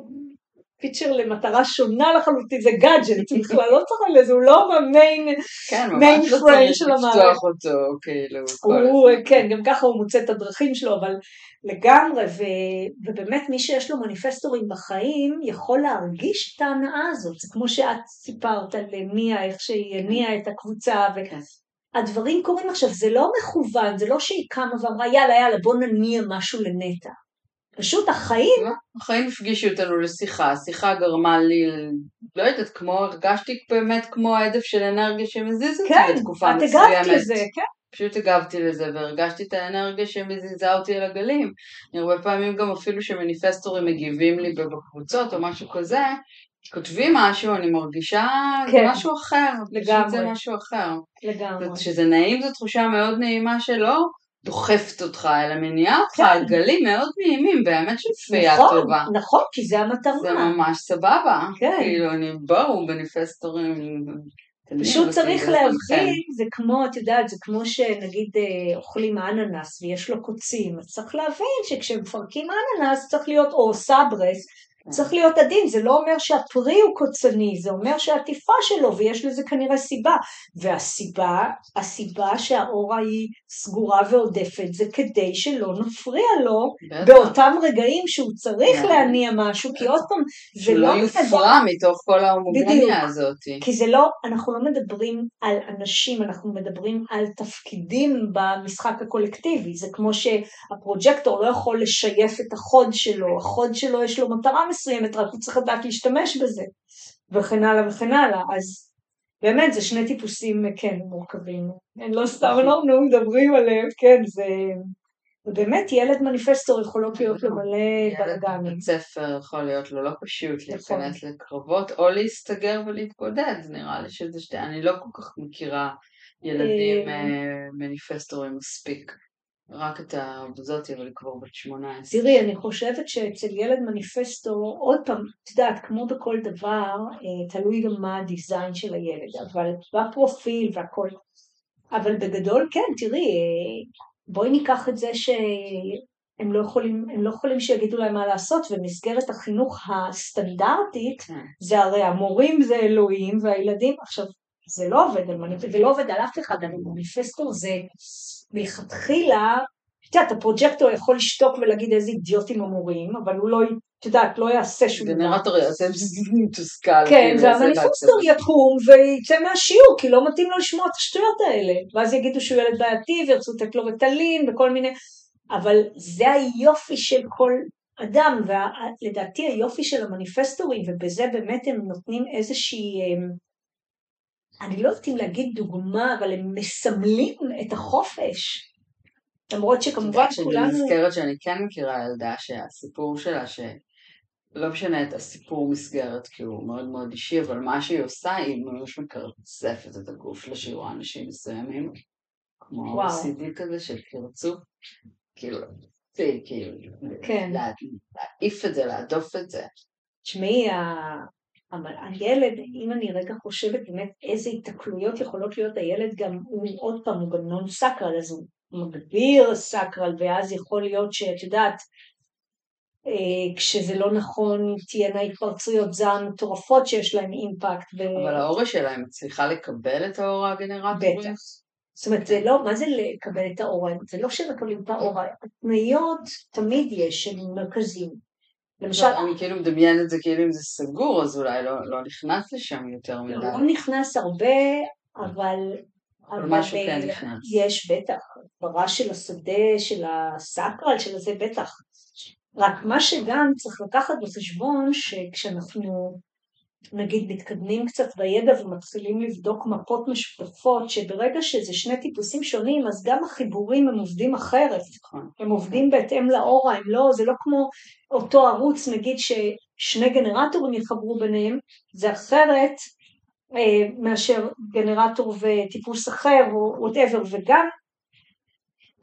feature למטרה שונה לחלוטין, זה gadget, בכלל לא צריך לזה, הוא לא ב main כן, main frame של המערכת. כן, ממש לא צריך לפתוח אותו, כאילו. כן, גם ככה הוא מוצא את הדרכים שלו, אבל לגמרי, ו, ובאמת מי שיש לו מניפסטורים בחיים יכול להרגיש את ההנאה הזאת, זה כמו שאת סיפרת על מיה, איך שהיא הניעה את הקבוצה, ו... הדברים קורים עכשיו, זה לא מכוון, זה לא שהיא קמה ואמרה יאללה יאללה בוא נניע משהו לנטע. פשוט החיים... לא, החיים הפגישו אותנו לשיחה, השיחה גרמה לי, לא יודעת, כמו, הרגשתי באמת כמו העדף של אנרגיה שמזיז אותי כן, בתקופה מסוימת. כן, את הגבת לזה, כן. פשוט הגבתי לזה והרגשתי את האנרגיה שמזיזה אותי על הגלים. אני הרבה פעמים גם אפילו שמניפסטורים מגיבים לי בקבוצות או משהו כזה, כותבים משהו, אני מרגישה כן. משהו אחר, לגמרי. זה משהו אחר. לגמרי. כשזה נעים זו תחושה מאוד נעימה שלא דוחפת אותך, אלא מניעה אותך כן. על גלים מאוד נעימים, באמת של צפייה נכון, טובה. נכון, כי זה המטרה. זה ממש סבבה. כן. כאילו, אני בואו, מניפסטורים. פשוט צריך להבין, זה כמו, את יודעת, זה כמו שנגיד אה, אוכלים אננס ויש לו קוצים, אז צריך להבין שכשמפרקים אננס צריך להיות או סברס, צריך להיות עדין, זה לא אומר שהפרי הוא קוצני, זה אומר שהעטיפה שלו, ויש לזה כנראה סיבה. והסיבה, הסיבה שהאורה היא סגורה ועודפת, זה כדי שלא נפריע לו באותם רגעים שהוא צריך להניע משהו, כי עוד פעם, זה לא... שלא יופרע מתוך כל ההומוגניה הזאת. כי זה לא, אנחנו לא מדברים על אנשים, אנחנו מדברים על תפקידים במשחק הקולקטיבי. זה כמו שהפרוג'קטור לא יכול לשייף את החוד שלו, החוד שלו יש לו מטרה מסוימת, רק הוא צריך לדעת להשתמש בזה, וכן הלאה וכן הלאה. אז באמת זה שני טיפוסים, כן, מורכבים. אין לא סתם אנחנו מדברים עליהם, כן, זה... ובאמת ילד מניפסטור יכולות להיות לו מלא בלאגנים. ילד בית ספר יכול להיות לו לא פשוט נכון. להיכנס לקרבות או להסתגר ולהתבודד, נראה לי שזה שתי, אני לא כל כך מכירה ילדים אה, אה, מניפסטורים מספיק. רק את הזאתי, אבל היא כבר בת 18. תראי, אני חושבת שאצל ילד מניפסטו, עוד פעם, את יודעת, כמו בכל דבר, אה, תלוי גם מה הדיזיין של הילד, אבל בפרופיל והכל. אבל בגדול, כן, תראי, אה, בואי ניקח את זה שהם לא יכולים, הם לא יכולים שיגידו להם מה לעשות, ומסגרת החינוך הסטנדרטית, כן. זה הרי המורים זה אלוהים, והילדים, עכשיו, זה לא עובד על מניפסטור, זה לא עובד על אף אחד, אבל מניפסטור זה מלכתחילה, את יודעת, הפרוג'קטור יכול לשתוק ולהגיד איזה אידיוטים אמורים, אבל הוא לא, את יודעת, לא יעשה שום דבר. גנרטור יעשה מתוסכל. כן, והמניפסטור יקום ויצא מהשיעור, כי לא מתאים לו לשמוע את השטויות האלה. ואז יגידו שהוא ילד בעייתי וירצו לתת לו רטלין וכל מיני... אבל זה היופי של כל אדם, ולדעתי היופי של המניפסטורים, ובזה באמת הם נותנים איזושהי... אני לא יודעת אם להגיד דוגמה, אבל הם מסמלים את החופש. למרות שכמובן כולנו... אני נזכרת שאני כן מכירה ילדה שהסיפור שלה, ש... לא משנה את הסיפור מסגרת, כי הוא מאוד מאוד אישי, אבל מה שהיא עושה, היא ממש מקרצפת את הגוף לשיעור אנשים מסוימים, כמו וואו. OCD כזה של קרצוף, כאילו, כאילו, כן. לה- להעיף את זה, להדוף את זה. תשמעי, אבל הילד, אם אני רגע חושבת באמת איזה התקלויות יכולות להיות, הילד גם, הוא עוד פעם, הוא גם נון סקרל, אז הוא מגביר סקרל, ואז יכול להיות שאת יודעת, אה, כשזה לא נכון, תהיינה התפרצויות זעם מטורפות שיש להן אימפקט. ו... אבל האורה שלהם מצליחה לקבל את האורה הגנרטורית? בטח. זאת אומרת, זה לא, מה זה לקבל את האורה? זה לא שמקבלים את האורה, התניות תמיד יש של מרכזים. למשל, אני כאילו מדמיין את זה כאילו אם זה סגור, אז אולי לא, לא נכנס לשם יותר מדי. לא נכנס הרבה, אבל... אבל משהו כן נכנס. יש בטח, ברע של השדה, של הסקרל, של הזה בטח. רק מה שגם צריך לקחת בחשבון, שכשאנחנו נגיד מתקדמים קצת בידע ומתחילים לבדוק מפות משותפות, שברגע שזה שני טיפוסים שונים, אז גם החיבורים הם עובדים אחרת. נכון. הם עובדים בהתאם לאורה, הם לא, זה לא כמו אותו ערוץ, נגיד ששני גנרטורים יחברו ביניהם, זה אחרת אה, מאשר גנרטור וטיפוס אחר או whatever, וגם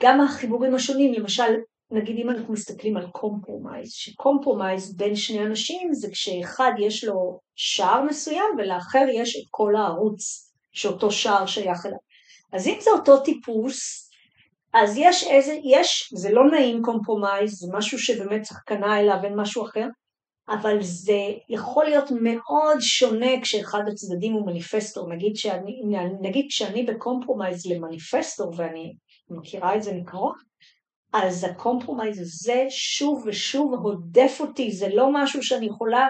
גם החיבורים השונים, למשל, נגיד אם אנחנו מסתכלים על compromise, ש compromise בין שני אנשים זה כשאחד יש לו שער מסוים ולאחר יש את כל הערוץ שאותו שער שייך אליו. אז אם זה אותו טיפוס, אז יש איזה, יש, זה לא נעים compromise, זה משהו שבאמת צריך קנה אליו, אין משהו אחר, אבל זה יכול להיות מאוד שונה כשאחד הצדדים הוא מניפסטור, נגיד, שאני, נגיד כשאני ב compromise למניפסטור ואני מכירה את זה מקרוב, אז ה compromise הזה שוב ושוב הודף אותי, זה לא משהו שאני יכולה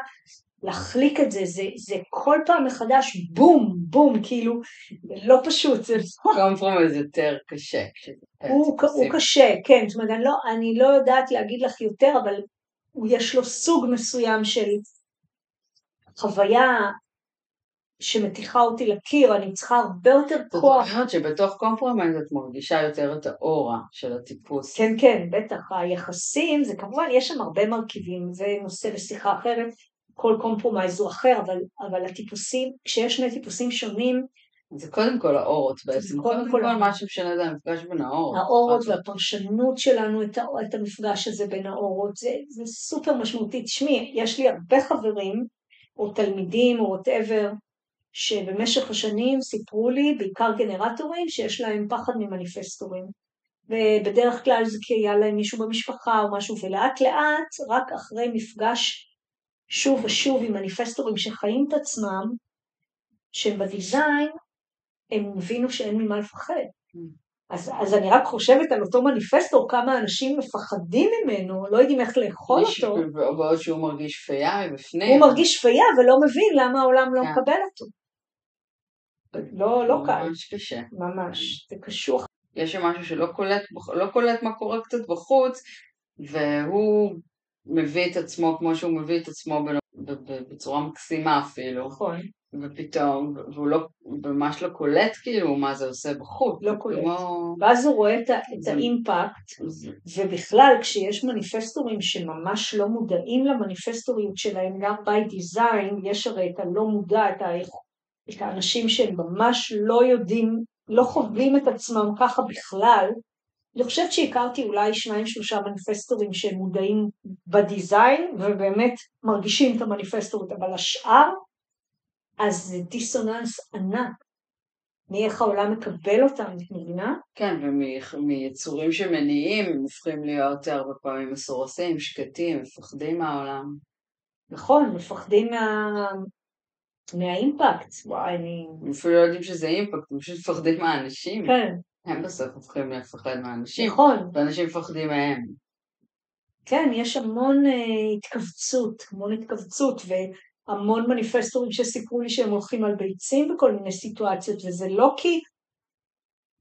להחליק את זה, זה, זה כל פעם מחדש בום, בום, כאילו, לא פשוט, זה לא... compromise יותר קשה. [laughs] הוא, הוא. קשה, כן, זאת אומרת, אני לא, אני לא יודעת להגיד לך יותר, אבל יש לו סוג מסוים של חוויה שמטיחה אותי לקיר, אני צריכה הרבה יותר זאת כוח. אומרת שבתוך compromise את מרגישה יותר את האורה של הטיפוס. כן, כן, בטח, היחסים, זה כמובן, יש שם הרבה מרכיבים, זה נושא לשיחה אחרת, כל compromise הוא אחר, אבל, אבל הטיפוסים, כשיש שני טיפוסים שונים, זה קודם כל האורות בעצם. קודם קודם כל כל. מה שמשנה זה המפגש בין האורות. האורות והפרשנות שלנו את, את המפגש הזה בין האורות, זה, זה סופר משמעותי. תשמעי, יש לי הרבה חברים, או תלמידים, או whatever, שבמשך השנים סיפרו לי, בעיקר גנרטורים, שיש להם פחד ממניפסטורים. ובדרך כלל זה כי היה להם מישהו במשפחה או משהו, ולאט לאט, רק אחרי מפגש שוב ושוב עם מניפסטורים שחיים את עצמם, שהם ב design, הם הבינו שאין ממה לפחד. אז, אז אני רק חושבת על אותו מניפסטור, כמה אנשים מפחדים ממנו, לא יודעים איך לאכול אותו. בעוד שהוא מרגיש פייה מבפנים. הוא מרגיש שפייה ולא מבין למה העולם לא כן. מקבל אותו. לא, לא קל, ממש קשה. ממש, זה קשוח. יש שם משהו שלא קולט, לא קולט מה קורה קצת בחוץ, והוא מביא את עצמו כמו שהוא מביא את עצמו בצורה מקסימה אפילו, נכון, ופתאום, והוא לא, ממש לא קולט כאילו מה זה עושה בחוץ. לא קולט. כמו... ואז הוא רואה את, את ה impact, ובכלל כשיש מניפסטורים שממש לא מודעים למניפסטוריות שלהם, גם by design, יש הרי את הלא מודע, את, ה... את האנשים שהם ממש לא יודעים, לא חווים את עצמם ככה בכלל. אני חושבת שהכרתי אולי שניים שלושה מניפסטורים שהם מודעים בדיזיין ובאמת מרגישים את המניפסטוריות, אבל השאר, אז זה דיסוננס ענק. מאיך העולם מקבל אותם, את מבינה? כן, ומיצורים שמניעים הם הופכים להיות הרבה פעמים מסורסים, שקטים, מפחדים מהעולם. נכון, מפחדים מה... מהאימפקט. וואי, אני... הם אפילו לא יודעים שזה אימפקט, הם פשוט מפחדים מהאנשים. כן, הם בסוף הופכים לפחד מהאנשים, נכון. ואנשים מפחדים מהם. כן, יש המון אה, התכווצות, המון התכווצות, והמון מניפסטורים שסיפרו לי שהם הולכים על ביצים בכל מיני סיטואציות, וזה לא כי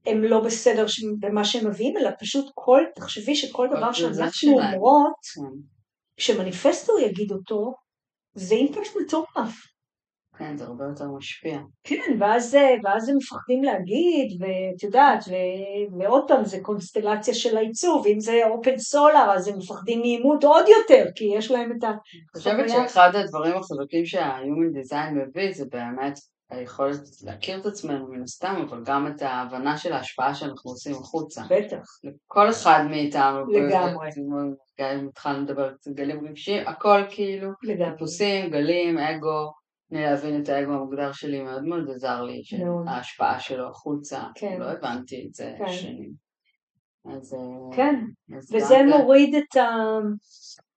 הם לא בסדר ש- במה שהם מביאים, אלא פשוט כל, תחשבי שכל דבר שאנחנו. אומרות, כן. כשמניפסטור יגיד אותו, זה אימפקט מטורף. כן, זה הרבה יותר משפיע. כן, ואז, ואז הם מפחדים להגיד, ואת יודעת, ו, ועוד פעם, זה קונסטלציה של העיצוב, אם זה אופן סולר, אז הם מפחדים מעימות עוד יותר, כי יש להם את ה... אני חושבת שאחד הדברים החזקים שה-Human Design מביא, זה באמת היכולת להכיר את עצמנו מן הסתם, אבל גם את ההבנה של ההשפעה שאנחנו עושים החוצה. בטח. לכל אחד מאיתנו. לגמרי. גם אם התחלנו לדבר קצת גלים רגשיים, הכל כאילו, לגמרי. טיפוסים, גלים, אגו, להבין את האגו המוגדר שלי מאוד מאוד עזר לי, ההשפעה שלו החוצה, כן. לא הבנתי את זה כן. שנים. אז... אה, כן, אז וזה גם מוריד את, ה,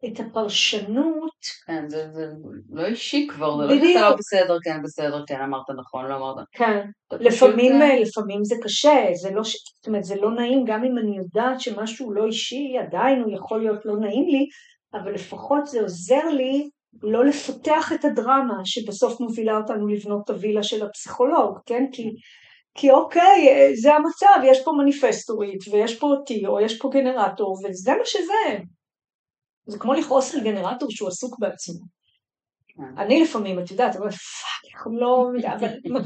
את הפרשנות. כן, זה, זה לא אישי כבר, זה לא שאתה. לא בסדר, כן בסדר, כן אמרת נכון, לא אמרת. כן, לפעמים, פשוט, אה, לפעמים זה קשה, זה לא, ש- זאת אומרת, זה לא נעים, גם אם אני יודעת שמשהו לא אישי, עדיין הוא יכול להיות לא נעים לי, אבל לפחות זה עוזר לי לא לפתח את הדרמה שבסוף מובילה אותנו לבנות את הווילה של הפסיכולוג, כן? כי, כי אוקיי, זה המצב, יש פה מניפסטורית, ויש פה אותי, או יש פה גנרטור, וזה מה שזה. זה כמו לכעוס על גנרטור שהוא עסוק בעצמו. כן. אני לפעמים, את יודעת, אבל fuck, איך הם לא... [laughs]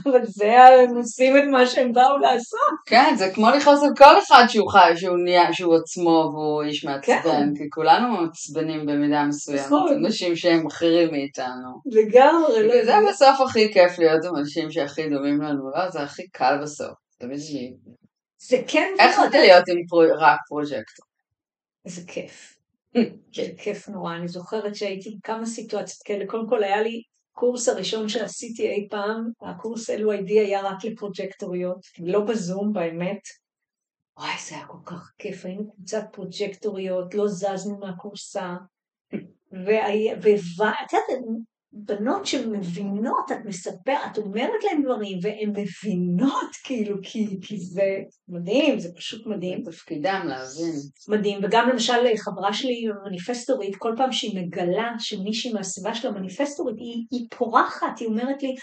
אבל, זה, הם עושים את מה שהם באו לעשות. כן, זה כמו לכעוס על כל אחד שהוא חי, שהוא נהיה, שהוא עצמו והוא איש מעצבן, כן. כי כולנו מעצבנים במידה מסוימת, נכון. אנשים שהם אחרים מאיתנו. לגמרי, לא זה בסוף הכי כיף להיות עם אנשים שהכי דומים לנו, לא? זה הכי קל בסוף. זה כן איך זה להיות עם רק פרוג'קטור? זה כיף. כן. כיף נורא. אני זוכרת שהייתי בכמה סיטואציות כאלה. קודם כל היה לי קורס הראשון שעשיתי אי פעם, הקורס LYD היה רק לפרוג'קטוריות, לא בזום באמת. וואי, זה היה כל כך כיף, היינו קבוצת פרוג'קטוריות, לא זזנו מהקורסה. [laughs] ואת יודעת, בנות שמבינות, את מספרת, את אומרת להן דברים, והן מבינות, כאילו, כי, כי זה מדהים, זה פשוט מדהים. תפקידם להבין. מדהים, וגם למשל חברה שלי מניפסטורית, כל פעם שהיא מגלה שמישהי מהסביבה שלה מניפסטורית, היא, היא פורחת, היא אומרת לי,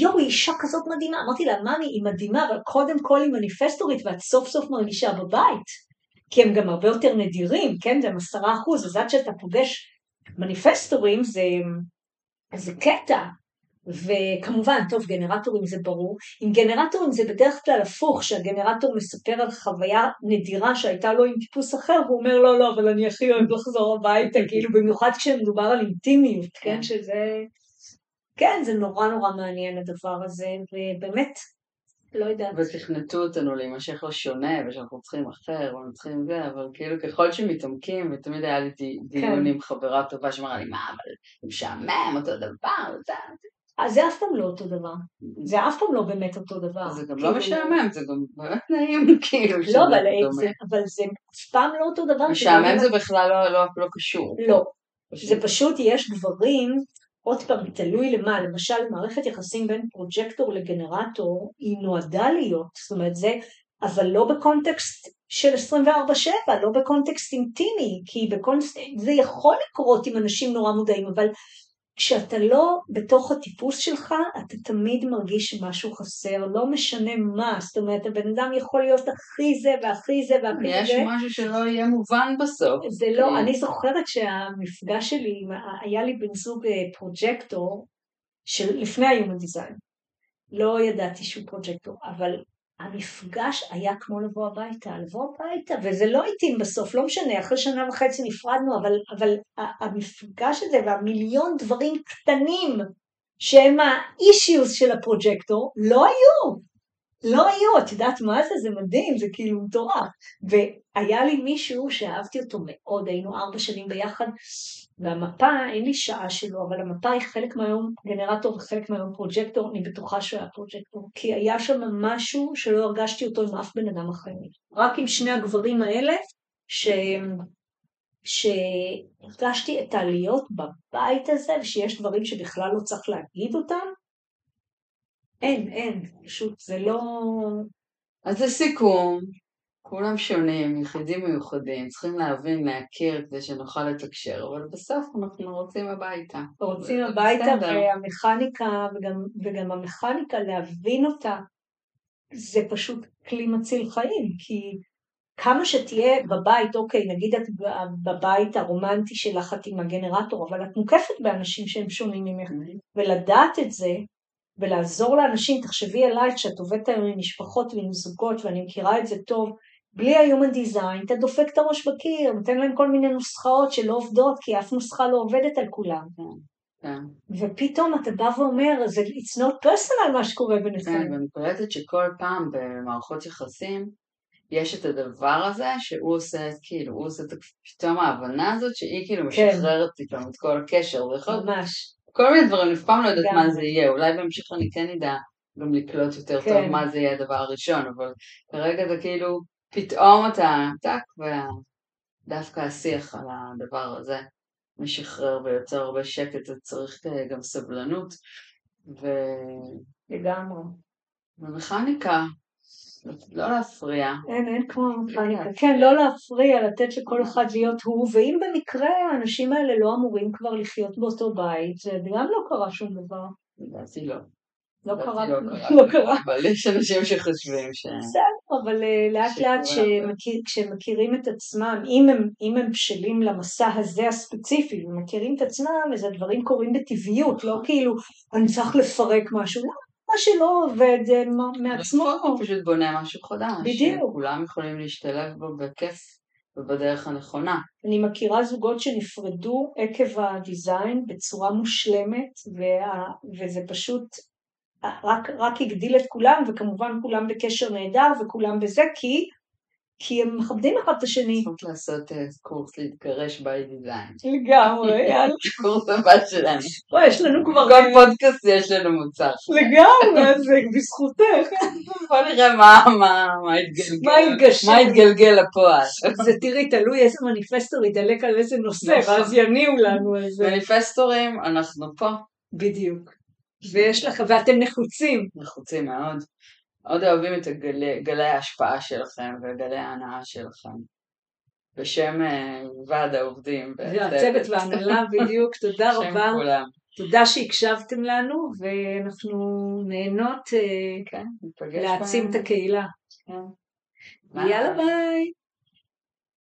יואו, היא אישה כזאת מדהימה. אמרתי לה, ממי, היא מדהימה, אבל קודם כל היא מניפסטורית, ואת סוף סוף מרגישה בבית. כי הם גם הרבה יותר נדירים, כן? זה הם עשרה אחוז, אז עד שאתה פוגש מניפסטורים זה, זה קטע. וכמובן, טוב, גנרטורים זה ברור. עם גנרטורים זה בדרך כלל הפוך, שהגנרטור מספר על חוויה נדירה שהייתה לו עם טיפוס אחר, והוא אומר, לא, לא, אבל אני הכי אוהב לחזור הביתה, [laughs] כאילו, במיוחד כשמדובר על אינטימיות, כן, שזה... כן, זה נורא נורא מעניין הדבר הזה, ובאמת, לא יודעת. ותכנתו אותנו להימשך לשונה, ושאנחנו צריכים אחר, ואנחנו צריכים זה, אבל כאילו ככל שמתעמקים, ותמיד היה לי די- דיון עם חברה טובה שאמרה לי, מה, אבל זה משעמם, אותו דבר, זה... אז זה אף פעם לא אותו דבר. זה אף פעם לא באמת אותו דבר. זה גם כאילו- לא משעמם, זה גם באמת [laughs] נעים, כאילו, לא, אבל. זה, אבל זה אף פעם לא אותו דבר. משעמם זה בכלל לא- לא לא קשור. לא. זה פשוט, יש דברים, עוד פעם, תלוי למה, למשל מערכת יחסים בין פרוג'קטור לגנרטור, היא נועדה להיות, זאת אומרת זה, אבל לא בקונטקסט של 24-7, לא בקונטקסט אינטימי, כי בקונטקסט, זה יכול לקרות עם אנשים נורא מודעים, אבל כשאתה לא בתוך הטיפוס שלך, אתה תמיד מרגיש שמשהו חסר, לא משנה מה, זאת אומרת, הבן אדם יכול להיות הכי זה והכי זה והכי יש זה. משהו שלא יהיה מובן בסוף. זה לא, כן. אני זוכרת שהמפגש שלי, היה לי בן זוג אה, פרוג'קטור, של לפני ה-Human Design. לא ידעתי שהוא פרוג'קטור, אבל המפגש היה כמו לבוא הביתה, לבוא הביתה, וזה לא התאים בסוף, לא משנה, אחרי שנה וחצי נפרדנו, אבל, אבל המפגש הזה והמיליון דברים קטנים שהם האישיוס של הפרוג'קטור, לא היו. לא היו, את יודעת מה זה? זה מדהים, זה כאילו מטורף. והיה לי מישהו שאהבתי אותו מאוד, היינו ארבע שנים ביחד, והמפה, אין לי שעה שלו, אבל המפה היא חלק מהיום גנרטור וחלק מהיום פרוג'קטור, אני בטוחה שהוא היה פרוג'קטור, כי היה שם משהו שלא הרגשתי אותו עם אף בן אדם אחר. רק עם שני הגברים האלה, ש... שהרגשתי את העליות בבית הזה, ושיש דברים שבכלל לא צריך להגיד אותם, אין, אין, פשוט זה לא... אז לסיכום, כולם שונים, יחידים מיוחדים, צריכים להבין, להכיר כדי שנוכל לתקשר, אבל בסוף אנחנו רוצים הביתה. רוצים הביתה. והמכניקה, וגם, וגם המכניקה, להבין אותה, זה פשוט כלי מציל חיים, כי כמה שתהיה בבית, אוקיי, נגיד את בבית הרומנטי שלך את עם הגנרטור, אבל את מוקפת באנשים שהם שונים ממך, ולדעת את זה, ולעזור לאנשים, תחשבי עליי כשאת עובדת היום עם משפחות ועם זוגות ואני מכירה את זה טוב, בלי ה-Human Design אתה דופק את הראש בקיר, נותן להם כל מיני נוסחאות שלא עובדות כי אף נוסחה לא עובדת על כולם. כן. ופתאום אתה בא ואומר, זה it's not personal מה שקורה ביניכם. כן, ואני קולטת שכל פעם במערכות יחסים יש את הדבר הזה שהוא עושה, כאילו, הוא עושה את פתאום ההבנה הזאת שהיא כאילו כן. משחררת פתאום את כל הקשר, ממש. כל מיני דברים, אף פעם לא יודעת. מה זה יהיה, אולי בהמשך אני כן אדע גם לקלוט יותר כן. טוב מה זה יהיה הדבר הראשון, אבל כרגע זה כאילו, פתאום אתה טק, ודווקא השיח על הדבר הזה משחרר ויוצר הרבה שקט, זה צריך אה, גם סבלנות ו... לגמרי. ומכניקה, לא להפריע. אין, אין כמו מכניקה. כן, לא להפריע, לתת לכל אחד להיות הוא, ואם במקרה האנשים האלה לא אמורים כבר לחיות באותו בית, זה גם לא קרה שום דבר. לדעתי לא. לא לדעתי קרה, לא [laughs] לא קרה. אבל יש אנשים שחושבים ש... בסדר, אבל אה, לאט לאט שקורה הרבה. שמכיר- כשהם מכירים את עצמם, אם הם, אם הם בשלים למסע הזה הספציפי ומכירים את עצמם, אז הדברים קורים בטבעיות, לא כאילו אני צריך לפרק משהו, לא, מה שלא עובד זה מעצמו. בסוף הוא פשוט בונה משהו חדש. בדיוק. שכולם יכולים להשתלב בו בכיף ובדרך הנכונה. אני מכירה זוגות שנפרדו עקב הדיזיין בצורה מושלמת, וה, וזה פשוט רק, רק הגדיל את כולם, וכמובן כולם בקשר נהדר, וכולם בזה, כי, כי הם מכבדים אחד את השני. צריכות לעשות אה, קורס להתגרש by design. לגמרי, [laughs] יאללה. קורס הבא שלנו. וואי, יש לנו כבר... כל פודקאסט יש לנו מוצר. לגמרי, זה בזכותך. [laughs] בוא נראה מה מה- מה יתגלגל. יתגלגל לפועל. זה תראי, תלוי איזה מניפסטור ידלק על איזה נושא, נכון. ואז יניעו לנו איזה... מניפסטורים, אנחנו פה. בדיוק. ויש לך, ואתם נחוצים. נחוצים מאוד. מאוד אוהבים את הגלי, גלי ההשפעה שלכם וגלי ההנאה שלכם. בשם אה, ועד העובדים. והצוות וההנהלה [laughs] בדיוק, תודה בשם רבה. כולם. תודה שהקשבתם לנו, ואנחנו נהנות אה, כן. להעצים את. הקהילה. כן. יאללה ביי.